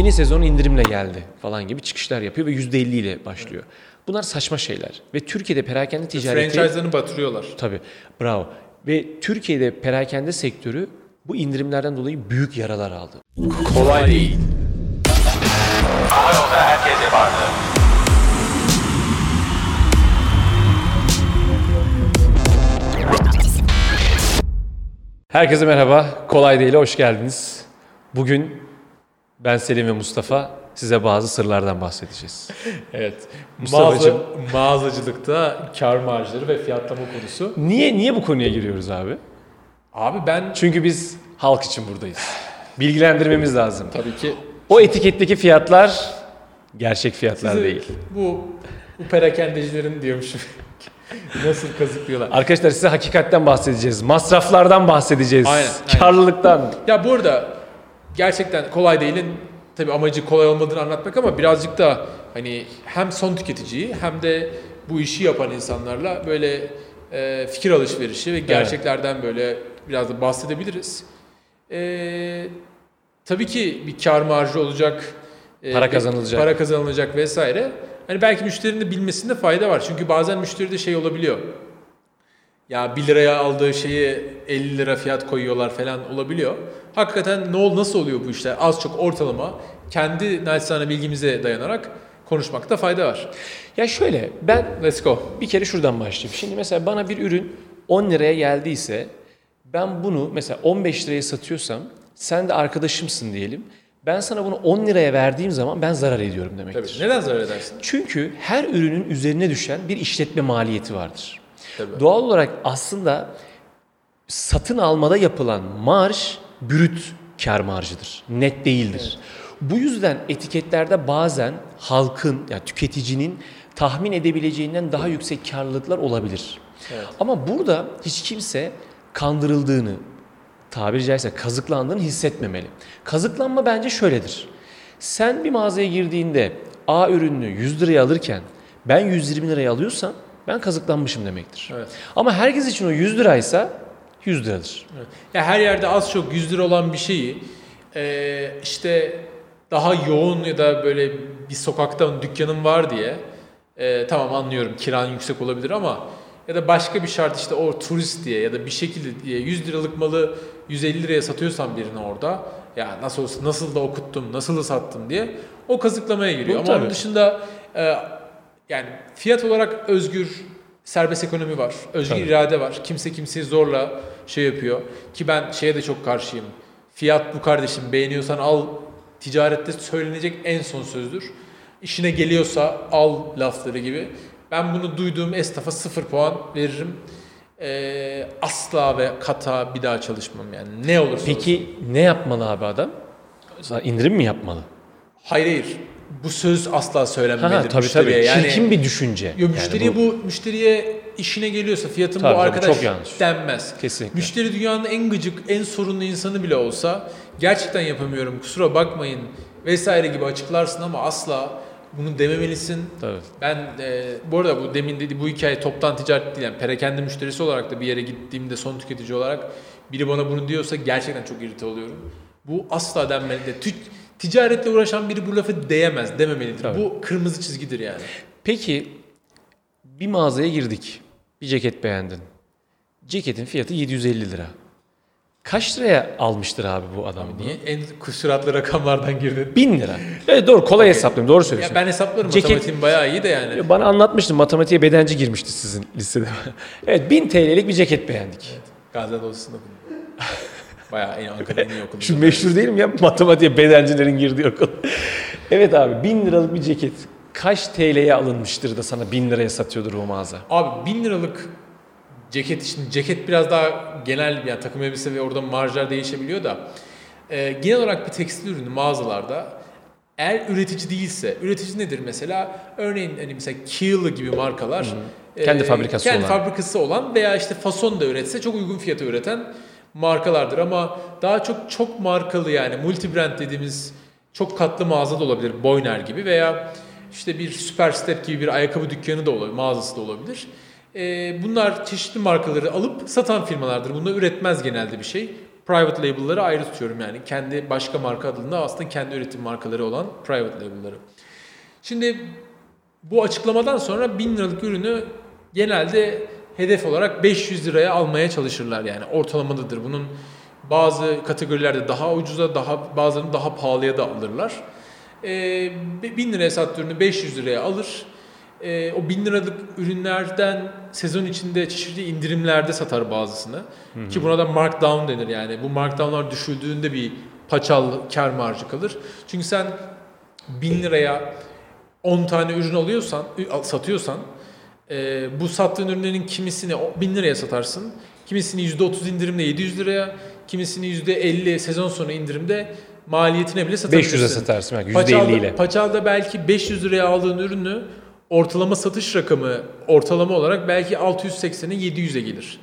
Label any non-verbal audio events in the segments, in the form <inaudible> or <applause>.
yeni sezon indirimle geldi falan gibi çıkışlar yapıyor ve %50 ile başlıyor. Bunlar saçma şeyler. Ve Türkiye'de perakende ticareti... Franchise'larını batırıyorlar. Tabii bravo. Ve Türkiye'de perakende sektörü bu indirimlerden dolayı büyük yaralar aldı. Kolay değil. Yolda herkes yapardı. Herkese merhaba. Kolay değil, hoş geldiniz. Bugün ben Selim ve Mustafa size bazı sırlardan bahsedeceğiz. <laughs> Evet. Mağaza, mağazacılıkta kar marjları ve fiyatlama konusu. Niye niye bu konuya giriyoruz abi? Abi ben Çünkü biz halk için buradayız. Bilgilendirmemiz lazım. tabii ki O etiketteki fiyatlar gerçek fiyatlar sizi değil. bu, bu perakendecilerin diyormuşum. <laughs> Nasıl kazıklıyorlar. Arkadaşlar size hakikatten bahsedeceğiz. Masraflardan bahsedeceğiz. Aynen, aynen. Karlılıktan. Ya bu arada gerçekten kolay değilin tabii amacı kolay olmadığını anlatmak ama birazcık da hani hem son tüketiciyi hem de bu işi yapan insanlarla böyle e, fikir alışverişi ve gerçeklerden böyle biraz da bahsedebiliriz. E, tabii ki bir kar marjı olacak. e, Para kazanılacak. Para kazanılacak vesaire. Hani belki müşterinin de bilmesinde fayda var. Çünkü bazen müşteride şey olabiliyor. Ya 1 liraya aldığı şeyi 50 lira fiyat koyuyorlar falan olabiliyor. Hakikaten ne ol nasıl oluyor bu işler? Az çok ortalama kendi naçizane bilgimize dayanarak konuşmakta fayda var. Ya şöyle ben Let's go. bir kere şuradan başlayayım. Şimdi mesela bana bir ürün 10 liraya geldiyse ben bunu mesela 15 liraya satıyorsam sen de arkadaşımsın diyelim. Ben sana bunu 10 liraya verdiğim zaman ben zarar ediyorum demektir. Tabii. Neden zarar edersin? Çünkü her ürünün üzerine düşen bir işletme maliyeti vardır. Tabii. Doğal olarak aslında satın almada yapılan marj brüt kar marjıdır. Net değildir. Bu yüzden etiketlerde bazen halkın yani tüketicinin tahmin edebileceğinden daha yüksek karlılıklar olabilir. Evet. Ama burada hiç kimse kandırıldığını, tabiri caizse kazıklandığını hissetmemeli. Kazıklanma bence şöyledir. Sen bir mağazaya girdiğinde A ürününü 100 liraya alırken ben 120 liraya alıyorsam ben kazıklanmışım demektir. Evet. Ama herkes için o 100 liraysa 100 liradır. Evet. Ya her yerde az çok 100 lira olan bir şeyi eee, işte daha yoğun ya da böyle bir sokakta dükkanın var diye eee, tamam anlıyorum kiran yüksek olabilir ama ya da başka bir şart işte o turist diye ya da bir şekilde diye 100 liralık malı 150 liraya satıyorsan birine orada ya nasıl olsa nasıl da okuttum nasıl da sattım diye o kazıklamaya giriyor. Bu ama tabii. onun dışında eee, yani fiyat olarak özgür serbest ekonomi var. Özgür Tabii. irade var. Kimse kimseyi zorla şey yapıyor. Ki ben şeye de çok karşıyım. Fiyat bu kardeşim beğeniyorsan al. Ticarette söylenecek en son sözdür. İşine geliyorsa al lafları gibi. Ben bunu duyduğum esnafa sıfır puan veririm. Ee, asla ve kata bir daha çalışmam yani. Ne olursa olsun. Peki ne yapmalı abi adam? İndirim mi yapmalı? Hayır hayır. Bu söz asla söylenmemelidir Ha, tabii müşteriye. tabii. Yani, Çirkin bir düşünce. Yo, Yani müşteriye bu, müşteriye işine geliyorsa fiyatın Tabii, bu arkadaş çok yanlış. denmez. Kesinlikle. Müşteri dünyanın en gıcık, en sorunlu insanı bile olsa gerçekten yapamıyorum kusura bakmayın vesaire gibi açıklarsın ama asla bunu dememelisin. Tabii. Ben e, bu arada bu demin dedi bu hikaye toptan ticaret değil yani perakende müşterisi olarak da bir yere gittiğimde son tüketici olarak biri bana bunu diyorsa gerçekten çok irite oluyorum. Bu asla denmeli de. Tü- ticaretle uğraşan biri bu lafı diyemez, dememelidir. Tabii. Bu kırmızı çizgidir yani. Peki bir mağazaya girdik. Bir ceket beğendin. Ceketin fiyatı 750 lira. Kaç liraya almıştır abi bu adam bunu? Niye? En kusuratlı rakamlardan girdin. 1000 lira. Evet doğru kolay hesaplıyorum doğru söylüyorsun. Ya ben hesaplarım Ceket- matematiğim bayağı iyi de yani. Bana anlatmıştın matematiğe bedenci girmişti sizin listede. <laughs> evet 1000 TL'lik bir ceket beğendik. Gaziantep Odası'nda okudum. <laughs> Bayağı en iyi <laughs> okudum. Şu meşhur değil mi ya matematiğe bedencilerin girdiği okul. <laughs> evet abi 1000 liralık bir ceket kaç TL'ye alınmıştır da sana 1000 liraya satıyordur o mağaza? Abi 1000 liralık ceket için ceket biraz daha genel yani takım elbise ve orada marjlar değişebiliyor da e, genel olarak bir tekstil ürünü mağazalarda eğer üretici değilse, üretici nedir mesela? Örneğin hani mesela Kiel gibi markalar e, Kendi fabrikası kendi olan. fabrikası olan veya işte fason da üretse çok uygun fiyata üreten markalardır ama daha çok çok markalı yani multi brand dediğimiz çok katlı mağaza da olabilir Boyner gibi veya işte bir Super Step gibi bir ayakkabı dükkanı da olabilir, mağazası da olabilir. Ee, bunlar çeşitli markaları alıp satan firmalardır. Bunda üretmez genelde bir şey. private label'ları ayrı tutuyorum yani. Kendi başka marka adında aslında kendi üretim markaları olan private label'ları. Şimdi bu açıklamadan sonra 1000 liralık ürünü genelde hedef olarak 500 liraya almaya çalışırlar yani ortalamadadır. Bunun bazı kategorilerde daha ucuza, daha bazılarını daha pahalıya da alırlar. Ee, 1000 liraya sattığı ürünü 500 liraya alır. Ee, o 1000 liralık ürünlerden sezon içinde çeşitli indirimlerde satar bazısını. Ki buna da markdown denir yani. Bu markdownlar düşüldüğünde bir paçal kar marjı kalır. Çünkü sen 1000 liraya 10 tane ürün alıyorsan, satıyorsan e, bu sattığın ürünlerin kimisini o- 1000 liraya satarsın. Kimisini %30 indirimle 700 liraya, kimisini %50 sezon sonu indirimde maliyetine bile satabilirsin. 500'e satarsın belki Paçalda, %50 ile. Paçalda belki 500 liraya aldığın ürünü ortalama satış rakamı ortalama olarak belki 680'e 700'e gelir.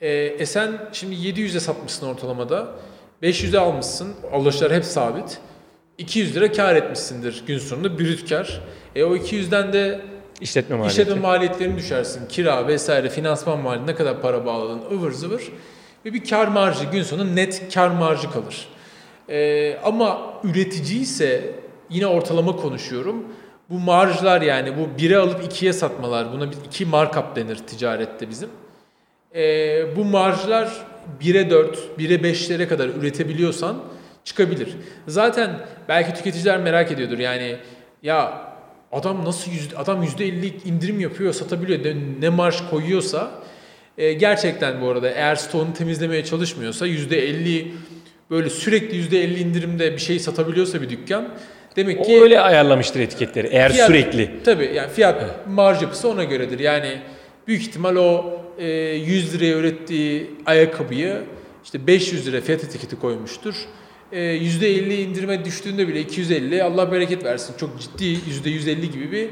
Ee, e sen şimdi 700'e satmışsın ortalamada. 500'e almışsın. Alışlar hep sabit. 200 lira kar etmişsindir gün sonunda brüt kar. E o 200'den de İşletme maliyeti. işletme maliyetlerini düşersin. Kira vesaire finansman maliyeti ne kadar para bağladın ıvır zıvır. Ve bir kar marjı gün sonu net kar marjı kalır. Ee, ama üretici ise yine ortalama konuşuyorum. Bu marjlar yani bu bire alıp ikiye satmalar buna bir iki markup denir ticarette bizim. Ee, bu marjlar 1'e 4, 1'e 5'lere kadar üretebiliyorsan çıkabilir. Zaten belki tüketiciler merak ediyordur. Yani ya adam nasıl yüzde, adam %50 indirim yapıyor, satabiliyor. Ne, marj koyuyorsa e, gerçekten bu arada eğer stoğunu temizlemeye çalışmıyorsa %50 böyle sürekli %50 indirimde bir şey satabiliyorsa bir dükkan demek O ki öyle ayarlamıştır etiketleri eğer Fiyat- sürekli. Tabii yani fiyat marj yapısı ona göredir. Yani büyük ihtimal o e, 100 liraya ürettiği ayakkabıyı işte 500 lira fiyat etiketi koymuştur. E, %50 indirime düştüğünde bile 250 Allah bereket versin çok ciddi %150 gibi bir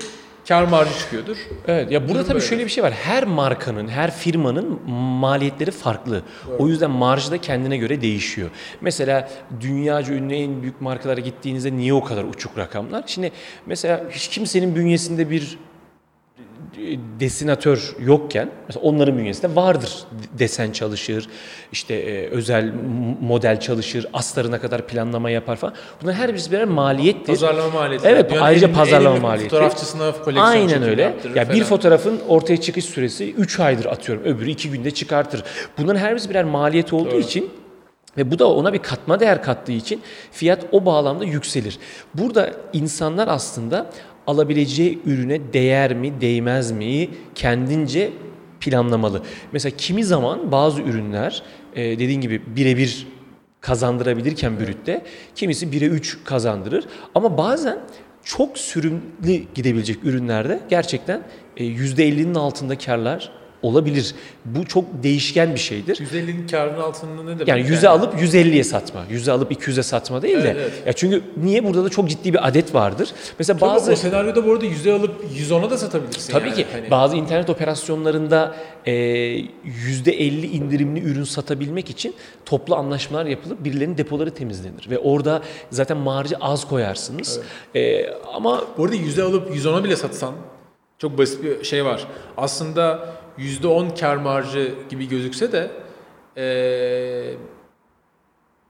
kar marjı çıkıyordur. Evet ya burada Durum tabii böyle. şöyle bir şey var. Her markanın, her firmanın maliyetleri farklı. O yüzden marjı da kendine göre değişiyor. Mesela dünyaca ünlü en büyük markalara gittiğinizde niye o kadar uçuk rakamlar? Şimdi mesela hiç kimsenin bünyesinde bir desinatör yokken mesela onların bünyesinde vardır desen çalışır işte e, özel model çalışır astarına kadar planlama yapar falan bunların her birisi birer maliyettir. Pazarlama maliyeti. Evet Dünyanın ayrıca en pazarlama ünlü maliyeti. Fotoğrafçısına koleksiyon Aynen öyle. yaptırır Ya bir falan. fotoğrafın ortaya çıkış süresi 3 aydır atıyorum. Öbürü 2 günde çıkartır. Bunların her birisi birer maliyet olduğu Doğru. için ve bu da ona bir katma değer kattığı için fiyat o bağlamda yükselir. Burada insanlar aslında alabileceği ürüne değer mi, değmez mi kendince planlamalı. Mesela kimi zaman bazı ürünler e, dediğin gibi birebir kazandırabilirken brütte kimisi 1'e 3 kazandırır ama bazen çok sürümlü gidebilecek ürünlerde gerçekten e, %50'nin altında karlar olabilir. Bu çok değişken bir şeydir. 150'nin karının altında ne demek? Yani 100'e alıp 150'ye satma. 100'e alıp 200'e satma değil de. Evet, evet. Ya çünkü niye burada da çok ciddi bir adet vardır. Mesela Tabii bazı o senaryoda bu arada 100'e alıp 110'a da satabilirsin. Tabii yani. ki Hani- bazı internet operasyonlarında e, %50 indirimli ürün satabilmek için toplu anlaşmalar yapılıp birilerinin depoları temizlenir. Ve orada zaten marjı az koyarsınız. E, ama Bu arada yüzde alıp 110'a bile satsan çok basit bir şey var. Aslında 10 kar marjı gibi gözükse de eee,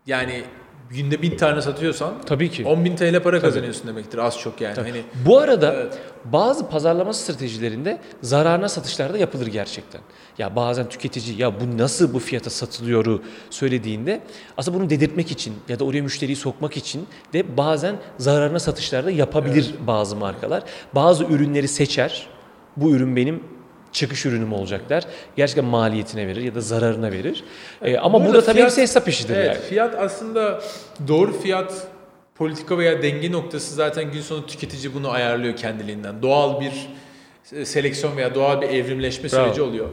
yani günde bin tane satıyorsan tabii ki. 10 bin TL para kazanıyorsun demektir az çok yani. Hani Bu arada Evet. bazı pazarlama stratejilerinde zararına satışlar da yapılır gerçekten. Ya bazen tüketici ya bu nasıl bu fiyata satılıyoru söylediğinde aslında bunu dedirtmek için ya da oraya müşteriyi sokmak için de bazen zararına satışlar da yapabilir bazı markalar. Bazı ürünleri seçer. Bu ürün benim çıkış ürünüm olacak der. Gerçekten maliyetine verir ya da zararına verir. Ee, ama Bu burada arada tabii fiyat- hepsi hesap işidir evet, yani. fiyat aslında doğru fiyat politika veya denge noktası zaten gün sonu tüketici bunu ayarlıyor kendiliğinden. Doğal bir e, seleksiyon veya doğal bir evrimleşme Bravo. süreci oluyor.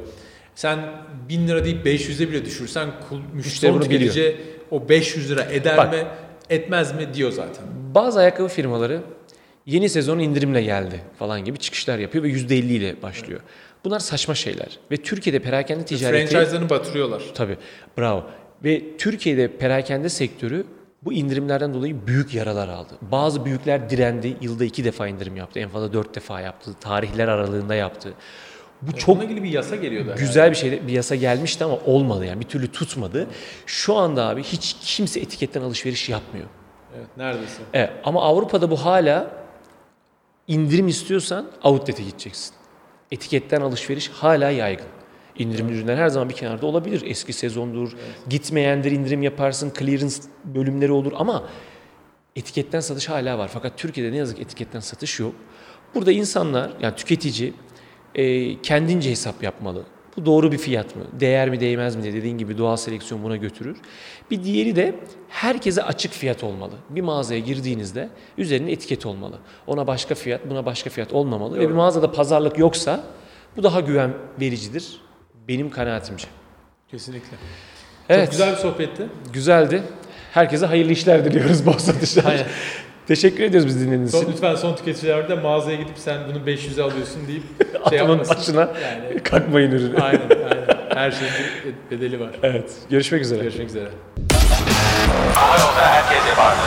Sen 1000 lira deyip 500'e bile düşürsen müşteri tüketici o 500 lira eder Bak. mi etmez mi diyor zaten. Bazı ayakkabı firmaları yeni sezon indirimle geldi falan gibi çıkışlar yapıyor ve %50 ile başlıyor. Bunlar saçma şeyler. Ve Türkiye'de perakende ticareti... Franchise'larını batırıyorlar. Tabii bravo. Ve Türkiye'de perakende sektörü bu indirimlerden dolayı büyük yaralar aldı. Bazı büyükler direndi. Yılda iki defa indirim yaptı. En fazla dört defa yaptı. Tarihler aralığında yaptı. Bu Çok çok ilgili bir yasa geliyordu. güzel bir şeydi. Bir yasa gelmişti ama olmadı yani bir türlü tutmadı. Şu anda abi hiç kimse etiketten alışveriş yapmıyor. Evet, neredeyse. Evet ama Avrupa'da bu hala indirim istiyorsan outlet'e gideceksin. Etiketten alışveriş hala yaygın. İndirimli ürünler her zaman bir kenarda olabilir. Eski sezondur. Gitmeyendir indirim yaparsın. Clearance bölümleri olur ama etiketten satış hala var. Fakat Türkiye'de ne yazık etiketten satış yok. Burada insanlar yani tüketici e, kendince hesap yapmalı. Bu doğru bir fiyat mı? Değer mi değmez mi diye dediğin gibi doğal seleksiyon buna götürür. Bir diğeri de herkese açık fiyat olmalı. Bir mağazaya girdiğinizde üzerinde etiket olmalı. Ona başka fiyat, buna başka fiyat olmamalı. Ve bir mağazada pazarlık yoksa bu daha güven vericidir. Benim kanaatimce. Kesinlikle. Evet. Çok güzel bir sohbetti. Güzeldi. Herkese hayırlı işler diliyoruz. <laughs> Bol satışlar. Aynen. Teşekkür ediyoruz biz dinlediğiniz için. lütfen son tüketicilerde mağazaya gidip sen bunu 500'e alıyorsun deyip şey Adamın yapmasın. başına Yani kalkmayın ürünü. aynen aynen. Her şeyin bir bedeli var. Evet. Görüşmek üzere. Görüşmek üzere. Yolda herkese vardı.